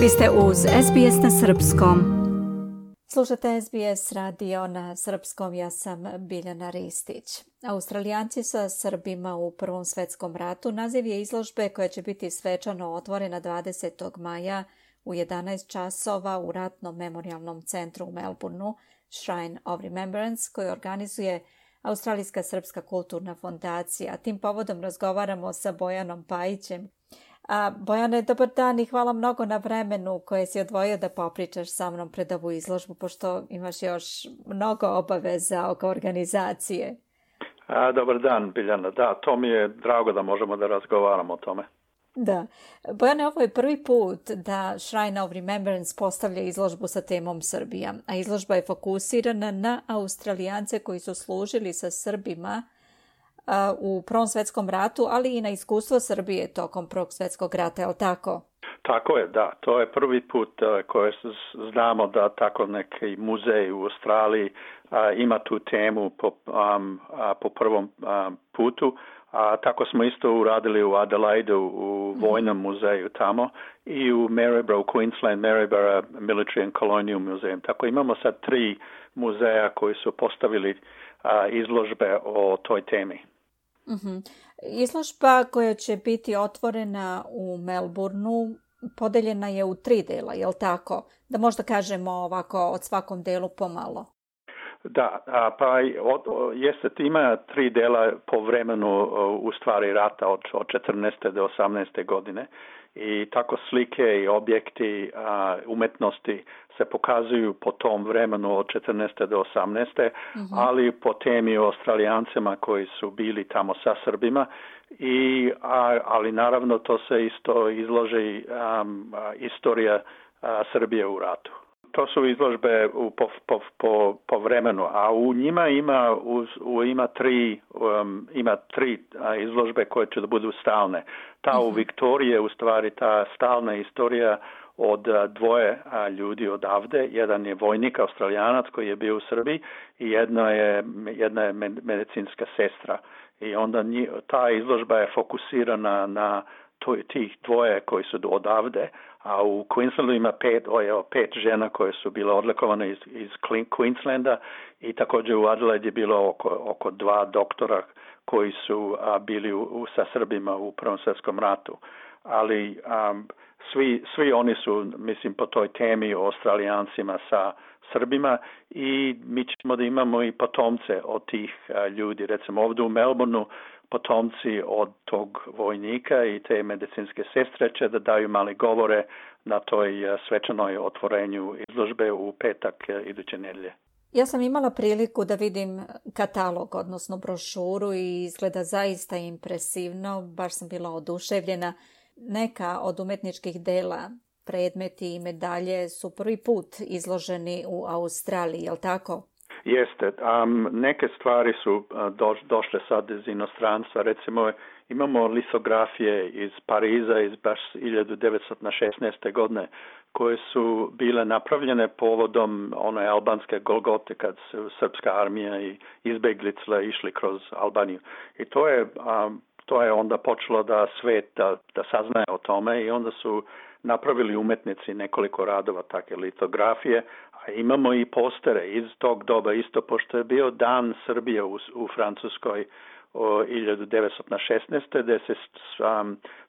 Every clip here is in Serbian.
Vi ste uz SBS na Srpskom. Slušate SBS radio na Srpskom, ja sam Biljana Ristić. Australijanci sa Srbima u Prvom svetskom ratu naziv je izložbe koja će biti svečano otvorena 20. maja u 11 časova u Ratnom memorialnom centru u Melbourneu Shrine of Remembrance koji organizuje Australijska srpska kulturna fondacija. Tim povodom razgovaramo sa Bojanom Pajićem a, Bojane, dobar dan i hvala mnogo na vremenu koje si odvojio da popričaš sa mnom pred ovu izložbu, pošto imaš još mnogo obaveza oko organizacije. A, dobar dan, Biljana. Da, to mi je drago da možemo da razgovaramo o tome. Da. Bojane, ovo je prvi put da Shrine of Remembrance postavlja izložbu sa temom Srbija, a izložba je fokusirana na australijance koji su služili sa Srbima u Prvom svjetskom ratu, ali i na iskustvo Srbije tokom Prvog svjetskog rata, je li tako? Tako je, da. To je prvi put koje znamo da tako neki muzej u Australiji ima tu temu po, po prvom putu. A tako smo isto uradili u Adelaidu u Vojnom mhm. muzeju tamo i u Maryborough, Queensland, Maryborough Military and Colonial Museum. Tako imamo sad tri muzeja koji su postavili izložbe o toj temi. Mm-hmm. Izložba koja će biti otvorena u Melbourneu podeljena je u tri dela, jel tako? Da možda kažemo ovako od svakom delu pomalo. Da, pa od, jeste, ima tri dela po vremenu u stvari rata od, od 14. do 18. godine i tako slike i objekti a, umetnosti se pokazuju po tom vremenu od 14. do 18. Mhm. ali po temi o Australijancima koji su bili tamo sa Srbima i a, ali naravno to se isto izloži um, istorija Srbije u ratu. To su izložbe u, po, po, po, po vremenu, a u njima ima, u, ima tri, um, ima tri izložbe koje će da budu stalne. Ta u mhm. Viktorije, u stvari ta stalna istorija od dvoje ljudi odavde. Jedan je vojnik, australijanac koji je bio u Srbiji i jedna je, jedna je medicinska sestra. I onda ta izložba je fokusirana na tih dvoje koji su odavde, a u Queenslandu ima pet, evo, pet žena koje su bile odlikovane iz, iz Queenslanda i također u Adelaide je bilo oko, oko dva doktora koji su bili u, sa Srbima u Prvom svjetskom ratu. Ali svi, svi oni su, mislim, po toj temi o Australijancima sa Srbima i mi ćemo da imamo i potomce od tih ljudi. Recimo ovdje u Melbourneu potomci od tog vojnika i te medicinske sestre će da daju mali govore na toj eh, svečanoj otvorenju izložbe u petak eh, iduće nedlje. Ja sam imala priliku da vidim katalog, odnosno brošuru i izgleda zaista impresivno, baš sam bila oduševljena. Neka od umetničkih dela, predmeti i medalje su prvi put izloženi u Australiji, li tako? Jeste, um, neke stvari su došle sad iz inostranstva, recimo imamo litografije iz Pariza iz baš 1916. godine koje su bile napravljene povodom one albanske Golgote kad su srpska armija i izbeglicla išli kroz Albaniju. I to je, um, to je onda počelo da svet da, da saznaje o tome i onda su napravili umetnici nekoliko radova takve litografije, imamo i postere iz tog doba isto pošto je bio dan Srbije u, u Francuskoj 1916. gde se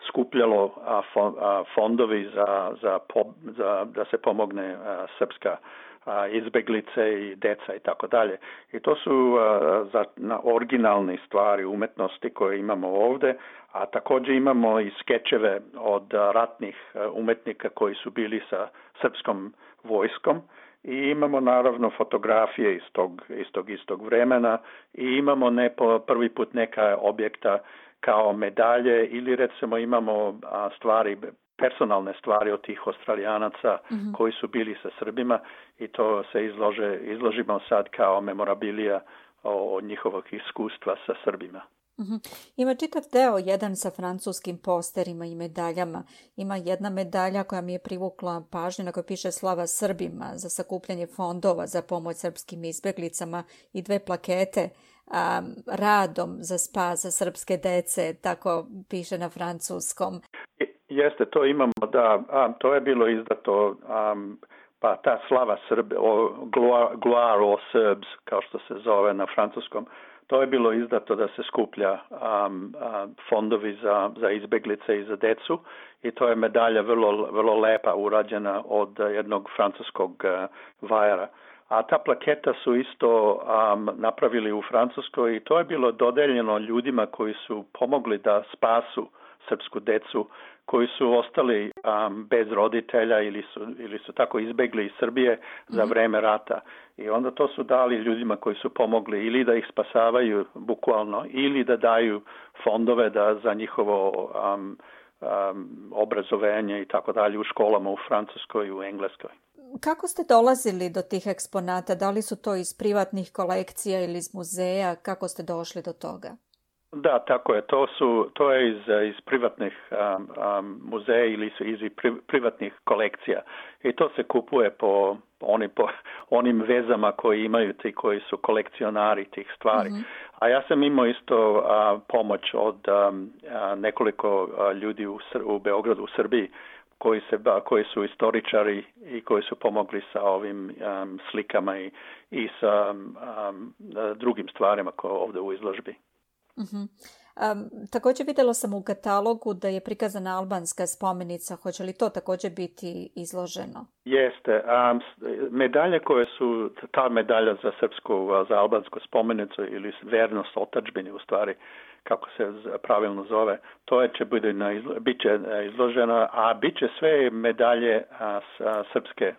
skupljalo a, a, fondovi za, za, da se pomogne srpska a, izbeglice i deca i tako dalje. I to su za, na originalne stvari umetnosti koje imamo ovdje a također imamo i skečeve od ratnih umetnika koji su bili sa srpskom vojskom i imamo naravno fotografije iz tog istog, istog vremena i imamo ne po prvi put neka objekta kao medalje ili recimo imamo stvari personalne stvari od tih Australijanaca mhm. koji su bili sa Srbima i to se izlože, izložimo sad kao memorabilija o, o njihovog iskustva sa Srbima. Mhm. Ima čitav deo jedan sa francuskim posterima i medaljama. Ima jedna medalja koja mi je privukla pažnju na kojoj piše Slava Srbima za sakupljanje fondova za pomoć srpskim izbjeglicama i dve plakete radom za spas za srpske dece, tako piše na francuskom. Jeste, to imamo, da, to je bilo izdato, pa ta slava Srbe, o, Serbs, kao što se zove na francuskom, to je bilo izdato da se skuplja fondovi za, za izbjeglice i za decu i to je medalja vrlo, vrlo lepa urađena od jednog francuskog e, vajara. A ta plaketa su isto napravili u Francuskoj i to je bilo dodeljeno ljudima koji su pomogli da spasu srpsku decu koji su ostali um, bez roditelja ili su, ili su tako izbegli iz Srbije za mhm. vreme rata. I onda to su dali ljudima koji su pomogli ili da ih spasavaju bukvalno ili da daju fondove da za njihovo um, obrazovanje i tako dalje u školama u Francuskoj i u Engleskoj. Kako ste dolazili do tih eksponata? Da li su to iz privatnih kolekcija ili iz muzeja? Kako ste došli do toga? Da, tako je. To, su, to je iz, iz privatnih um, um, muzeja ili su iz privatnih kolekcija. I to se kupuje po, oni, po onim vezama koji imaju ti koji su kolekcionari tih stvari. Mhm. A ja sam imao isto a, pomoć od nekoliko ljudi u, u Beogradu, u Srbiji, koji, se, koji su istoričari i koji su pomogli sa ovim slikama i, i sa drugim stvarima koje ovdje u izložbi mm također vidjela sam u katalogu da je prikazana albanska spomenica. Hoće li to također biti izloženo? Jeste. medalje koje su, ta medalja za srpsku, za albansku spomenicu ili vernost otačbini u stvari, kako se pravilno zove, to će biti na, bit će e, izloženo, a bit će sve medalje srpske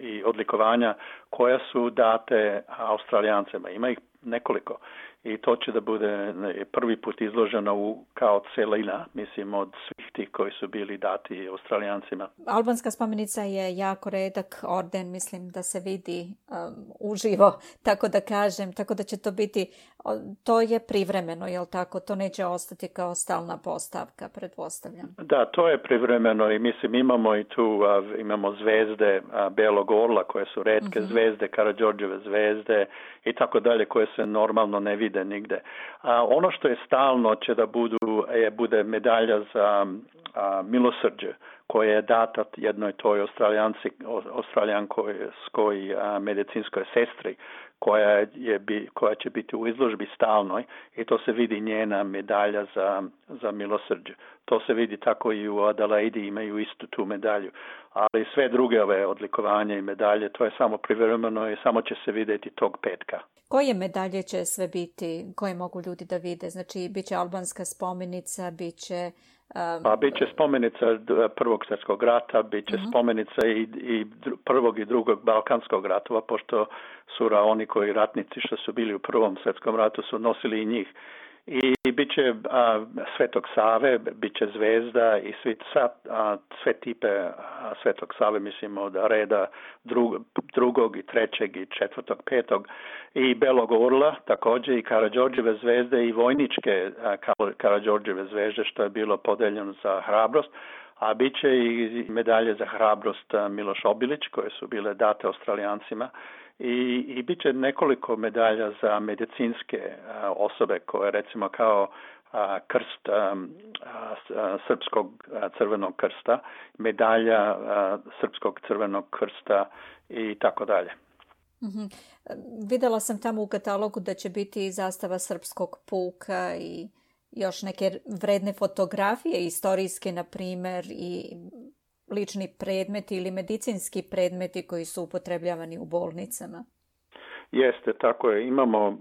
i odlikovanja koja su date australijancima. Ima ih nekoliko i to će da bude prvi put izloženo u, kao celina, mislim, od svih tih koji su bili dati australijancima. Albanska spomenica je jako redak orden, mislim da se vidi um, uživo, tako da kažem, tako da će to biti, to je privremeno, jel tako? To neće ostati kao stalna postavka, predpostavljam. Da, to je privremeno i mislim imamo i tu, imamo zvezde a, Belog Orla koje su redke, mhm. zvezde, Karadžorđeve zvezde i tako dalje koje se normalno ne vide ide A, ono što je stalno će da budu, je, bude medalja za milosrđe koja je datat jednoj toj australijanci, australijanskoj medicinskoj sestri koja, je, koja će biti u izložbi stalnoj i to se vidi njena medalja za, za milosrđe. To se vidi tako i u Adelaidi imaju istu tu medalju. Ali sve druge ove odlikovanje i medalje, to je samo privremeno i samo će se vidjeti tog petka. Koje medalje će sve biti, koje mogu ljudi da vide? Znači, bit će albanska spomenica, bit će pa bit će spomenica Prvog svjetskog rata, bit će mhm. spomenica i, i Prvog i Drugog Balkanskog ratova, pošto su oni koji ratnici što su bili u Prvom svjetskom ratu su nosili i njih i bit će a, Svetog Save, bit će Zvezda i svi, sa, a, sve tipe a, Svetog Save, mislim od reda drug, drugog i trećeg i četvrtog, petog i Belog Urla također i Karadžorđeve zvezde i Vojničke Karadžorđeve zvezde što je bilo podeljeno za hrabrost a bit će i medalje za hrabrost Miloš Obilić koje su bile date Australijancima i, i bit će nekoliko medalja za medicinske osobe koje recimo kao krst Srpskog crvenog krsta, medalja Srpskog crvenog krsta i tako dalje. Mm-hmm. Vidjela sam tamo u katalogu da će biti zastava Srpskog puka i još neke vredne fotografije, istorijske na primjer i lični predmeti ili medicinski predmeti koji su upotrebljavani u bolnicama. Jeste, tako je. Imamo,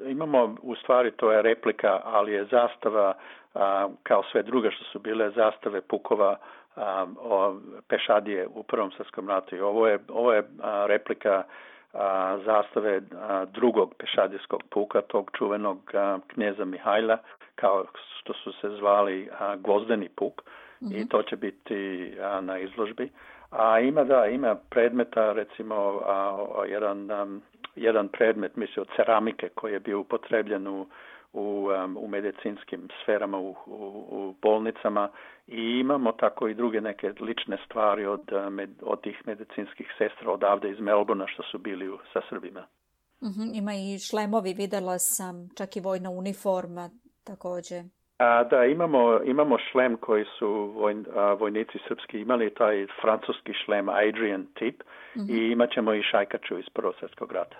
imamo u stvari to je replika, ali je zastava kao sve druge što su bile zastave pukova o pešadije u Prvom svjetskom ratu. I ovo je, ovo je replika zastave drugog pešadijskog puka, tog čuvenog knjeza Mihajla, kao što su se zvali gvozdeni puk i mhm. to će biti na izložbi. A ima da, ima predmeta, recimo a, jedan, um, jedan predmet, mislim od ceramike koji je bio upotrebljen u, u, um, medicinskim sferama, u, u, bolnicama i imamo tako i druge neke lične stvari od, uh, od tih medicinskih sestra odavde iz Melbona što su bili u, sa Srbima. Mhm, ima i šlemovi, videla sam, čak i vojna uniforma također. A, da, imamo, imamo šlem koji su vojnici srpski imali, taj francuski šlem Adrian tip mhm. i imat ćemo i šajkaču iz Prvog svjetskog rata.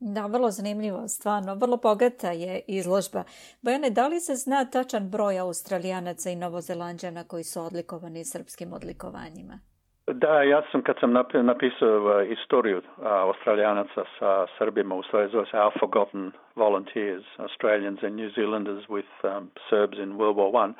Da, vrlo zanimljivo, stvarno. Vrlo bogata je izložba. Bojane, da li se zna tačan broj australijanaca i novozelanđana koji su odlikovani srpskim odlikovanjima? Da, ja sam kad sam napisao ovaj, istoriju Australijanaca sa Srbima, u stvari zove se Our Forgotten Volunteers, Australians and New Zealanders with um, Serbs in World War One,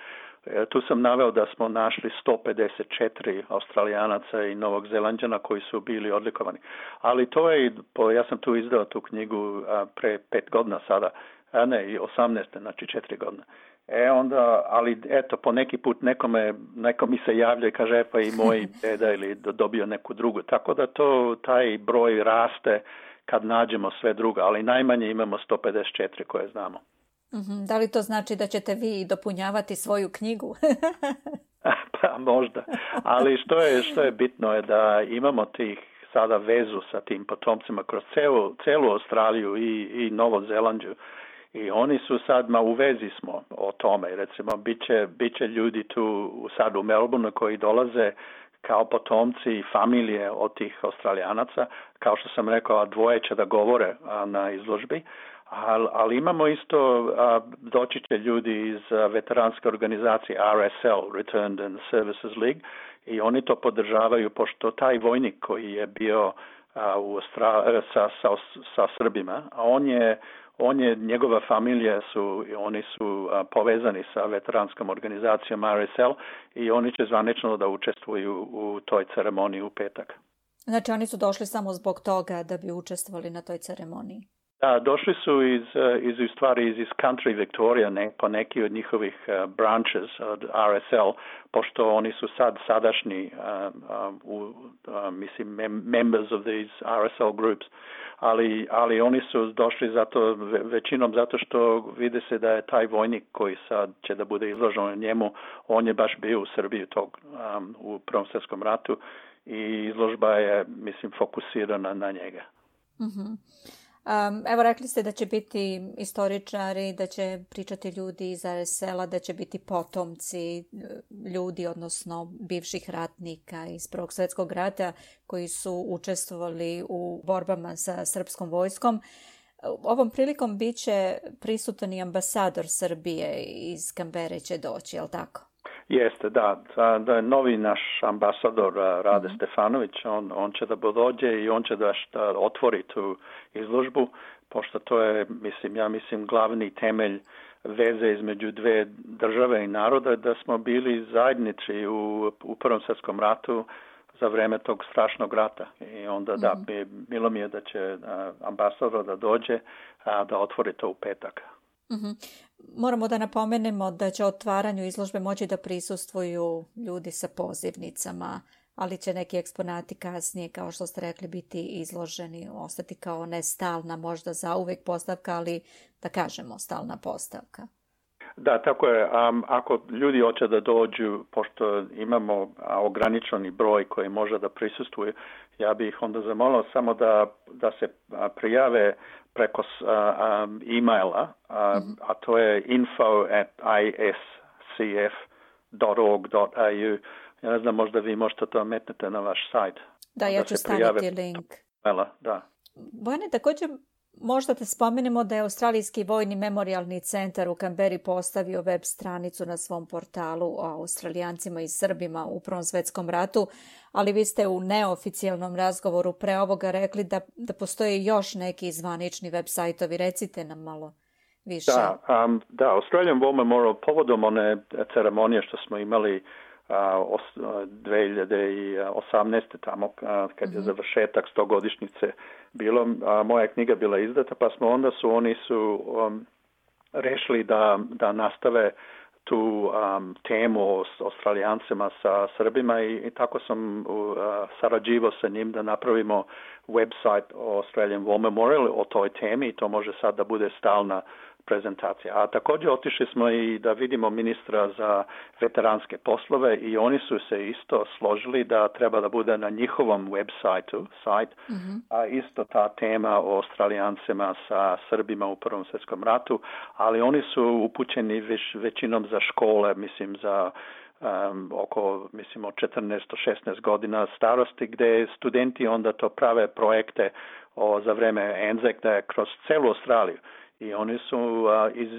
e, tu sam naveo da smo našli 154 Australijanaca i Novog Zelanđana koji su bili odlikovani. Ali to je, ja sam tu izdao tu knjigu pre pet godina sada, a ne, 18, znači četiri godine. E onda, ali eto, po neki put nekome, neko mi se javlja i kaže, e, pa i moj deda ili dobio neku drugu. Tako da to, taj broj raste kad nađemo sve druga, ali najmanje imamo 154 koje znamo. Mhm, da li to znači da ćete vi dopunjavati svoju knjigu? pa možda, ali što je, što je bitno je da imamo tih sada vezu sa tim potomcima kroz celu, celu Australiju i, i Novo Zelandiju i oni su sad, ma u vezi smo o tome, recimo bit će, bit će ljudi tu sad u Melbourneu koji dolaze kao potomci i familije od tih australijanaca, kao što sam rekao, a dvoje će da govore a, na izložbi, ali, imamo isto, doći će ljudi iz veteranske organizacije RSL, Returned and Services League, i oni to podržavaju, pošto taj vojnik koji je bio u Austra- e, sa, sa, sa Srbima, a on je on je, njegova familija su, oni su povezani sa veteranskom organizacijom RSL i oni će zvanično da učestvuju u toj ceremoniji u petak. Znači oni su došli samo zbog toga da bi učestvovali na toj ceremoniji? Da, došli su iz, eh, iz, iz stvari iz, iz country Victoria, ne, po neki od njihovih uh, branches od RSL, pošto oni su sad sadašnji, uh, u, uh, mislim, members of these RSL groups, ali, ali oni su došli zato, većinom zato što vide se da je taj vojnik koji sad će da bude izložen njemu, on je baš bio u Srbiji tog, u Prvom svjetskom ratu i izložba je, mislim, fokusirana na njega. Mm evo rekli ste da će biti istoričari, da će pričati ljudi iz sela, da će biti potomci e, ljudi, odnosno bivših ratnika iz Prvog svjetskog rata koji su učestvovali u borbama sa srpskom vojskom. E, ovom prilikom bit će prisutan i ambasador Srbije iz Kambere će doći, jel tako? Jeste, da, da novi naš ambasador Rade mhm. Stefanović, on, on će da dođe i on će da otvori tu izložbu, pošto to je, mislim, ja mislim, glavni temelj veze između dve države i naroda, da smo bili zajednici u, u Prvom svjetskom ratu za vreme tog strašnog rata. I onda da, mhm. bilo mi je da će ambasador da dođe, a, da otvori to u petak. Mhm. Moramo da napomenemo da će otvaranju izložbe moći da prisustvuju ljudi sa pozivnicama, ali će neki eksponati kasnije, kao što ste rekli, biti izloženi, ostati kao nestalna možda za uvek postavka, ali da kažemo stalna postavka. Da, tako je. Um, ako ljudi hoće da dođu, pošto imamo ograničeni broj koji može da prisustuje, ja bih ih onda zamolio samo da, da se prijave preko a, um, e-maila, mhm. a, to je info at iscf.org.au. Ja ne znam, možda vi možete to metnete na vaš sajt. Da, ja ću staviti link. Da, da. Bojane, također Možda te spomenemo da je Australijski vojni memorialni centar u Kamberi postavio web stranicu na svom portalu o Australijancima i Srbima u Prvom svjetskom ratu, ali vi ste u neoficijalnom razgovoru pre ovoga rekli da, da postoje još neki zvanični web sajtovi. Recite nam malo više. Da, um, da Australian War Memorial povodom one ceremonije što smo imali 2018. tamo kad je mhm. završetak stogodišnjice bilo, moja knjiga bila izdata pa smo onda su oni su um, rešili da, da nastave tu um, temu o Australijancima sa Srbima i, tako sam uh, sa njim da napravimo website o Australian War Memorial o toj temi i to može sad da bude stalna prezentacija. A također otišli smo i da vidimo ministra za veteranske poslove i oni su se isto složili da treba da bude na njihovom web sajtu, mhm. a isto ta tema o Australijancima sa Srbima u Prvom svjetskom ratu, ali oni su upućeni već, većinom za škole, mislim za um, oko mislim 14 16 godina starosti gdje studenti onda to prave projekte o, za vrijeme je kroz celu Australiju i oni su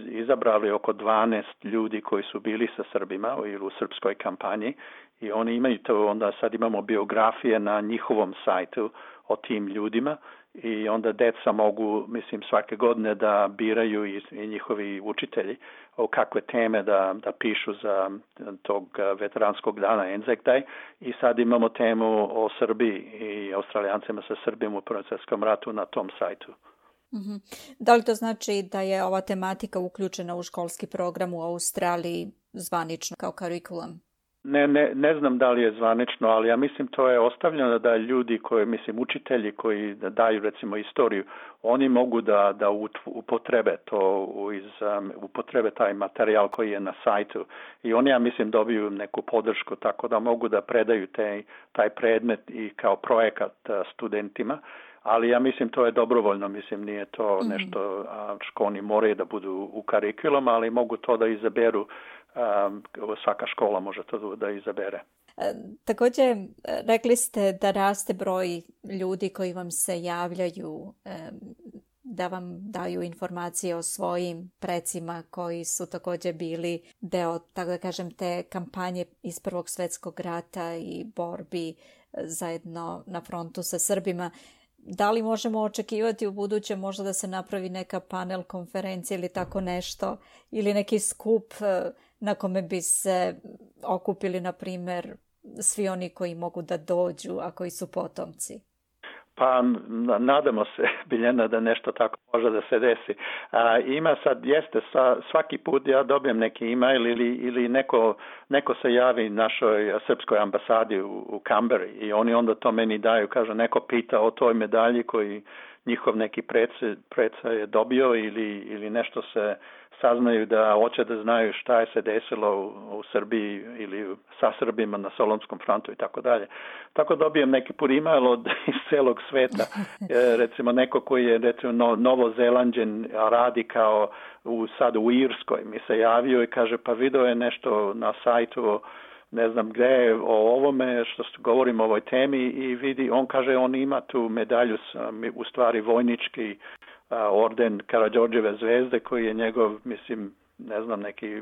izabrali oko 12 ljudi koji su bili sa Srbima ili u srpskoj kampanji i oni imaju to, onda sad imamo biografije na njihovom sajtu o tim ljudima i onda deca mogu, mislim, svake godine da biraju i, njihovi učitelji o kakve teme da, da pišu za tog veteranskog dana Enzek i sad imamo temu o Srbiji i australijancima sa Srbijom u svjetskom ratu na tom sajtu. Mhm. Da li to znači da je ova tematika uključena u školski program u Australiji zvanično kao karikulum? Ne, ne, ne znam da li je zvanično, ali ja mislim to je ostavljeno da ljudi koji, mislim učitelji koji daju recimo istoriju, oni mogu da, da upotrebe to iz, um, upotrebe taj materijal koji je na sajtu i oni ja mislim dobiju neku podršku tako da mogu da predaju te, taj predmet i kao projekat uh, studentima ali ja mislim to je dobrovoljno, mislim nije to mhm. nešto što oni moraju da budu u karikulom, ali mogu to da izaberu, um, svaka škola može to da izabere. E, također, rekli ste da raste broj ljudi koji vam se javljaju e, da vam daju informacije o svojim precima koji su također bili deo, tako da kažem, te kampanje iz Prvog svjetskog rata i borbi e, zajedno na frontu sa Srbima da li možemo očekivati u buduće možda da se napravi neka panel konferencija ili tako nešto ili neki skup e, na kome bi se okupili na primjer svi oni koji mogu da dođu a koji su potomci pa nadamo se, biljena, da nešto tako može da se desi. A, ima sad, jeste, sa, svaki put ja dobijem neki email ili, ili neko, neko se javi našoj srpskoj ambasadi u, u Kamberi i oni onda to meni daju, kaže, neko pita o toj medalji koji njihov neki prece, preca je dobio ili, ili nešto se saznaju da hoće da znaju šta je se desilo u, u Srbiji ili sa Srbima na Solonskom frontu i tako dalje. Tako dobijem neki put od iz celog sveta. E, recimo neko koji je recimo no, novozelanđen radi kao u, sad u Irskoj mi se javio i kaže pa video je nešto na sajtu ne znam gdje o ovome što govorim o ovoj temi i vidi, on kaže on ima tu medalju, u stvari vojnički orden Karadžorđeve zvezde koji je njegov, mislim, ne znam, neki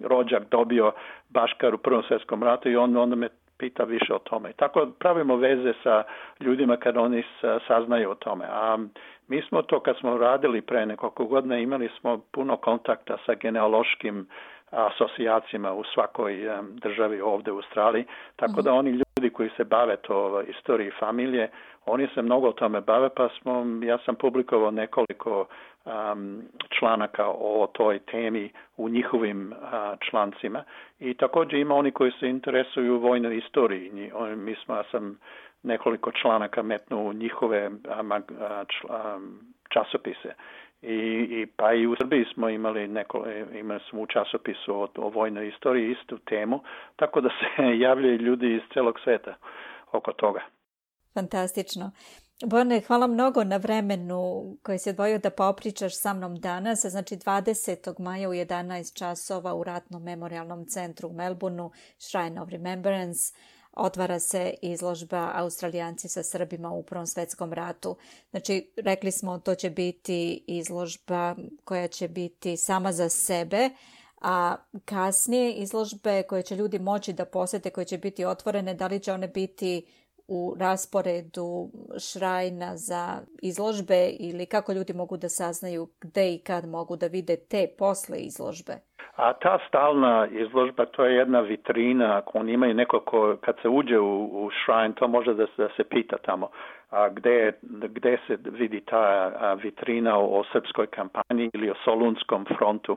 rođak dobio Baškar u Prvom svjetskom ratu i on onda me pita više o tome. Tako pravimo veze sa ljudima kad oni saznaju o tome. A mi smo to kad smo radili pre nekoliko godina imali smo puno kontakta sa genealoškim asocijacijama u svakoj državi ovdje u Australiji, tako da mhm. oni ljudi koji se bave to ovaj, istoriji familije, oni se mnogo o tome bave, pa smo, ja sam publikovao nekoliko um, članaka o toj temi u njihovim uh, člancima i također ima oni koji se interesuju u vojnoj istoriji. Mi smo, ja sam nekoliko članaka metnu u njihove časopise i, i pa i u Srbiji smo imali neko, imali smo u časopisu o, o vojnoj istoriji istu temu, tako da se javljaju ljudi iz celog sveta oko toga. Fantastično. Borne, hvala mnogo na vremenu koji se odvojio da popričaš sa mnom danas, znači 20. maja u 11 časova u Ratnom memorialnom centru u Melbourneu, Shrine of Remembrance otvara se izložba Australijanci sa Srbima u Prvom svjetskom ratu. Znači, rekli smo to će biti izložba koja će biti sama za sebe, a kasnije izložbe koje će ljudi moći da posete, koje će biti otvorene, da li će one biti u rasporedu šrajna za izložbe ili kako ljudi mogu da saznaju gde i kad mogu da vide te posle izložbe? A ta stalna izložba to je jedna vitrina, ako oni imaju neko ko, kad se uđe u, u šrajn, to može da se, da se pita tamo a, gde, gde se vidi ta vitrina o, srpskoj kampanji ili o Solunskom frontu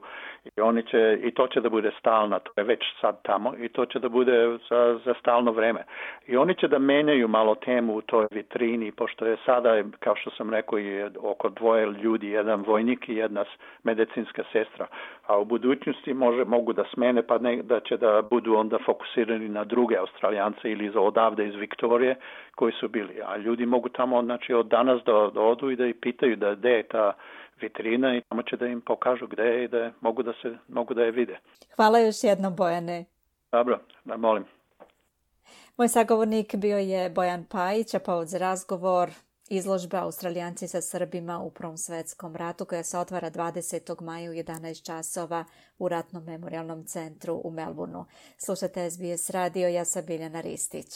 i oni će i to će da bude stalna to je već sad tamo i to će da bude za, stalno vreme i oni će da menjaju malo temu u toj vitrini pošto je sada kao što sam rekao je oko dvoje ljudi jedan vojnik i jedna medicinska sestra a u budućnosti može mogu da smene pa da će da budu onda fokusirani na druge Australijance ili za odavde iz Viktorije koji su bili a ljudi mogu mogu tamo znači od danas da odu i da ih pitaju da je ta vitrina i tamo će da im pokažu gde je i da mogu da se mogu da je vide. Hvala još jednom Bojane. Dobro, da molim. Moj sagovornik bio je Bojan Pajić, a pa za razgovor izložba Australijanci sa Srbima u Prvom svetskom ratu koja se otvara 20. maja u 11 časova u Ratnom memorialnom centru u Melbourneu. Slušate SBS radio, ja sam Biljana Ristić.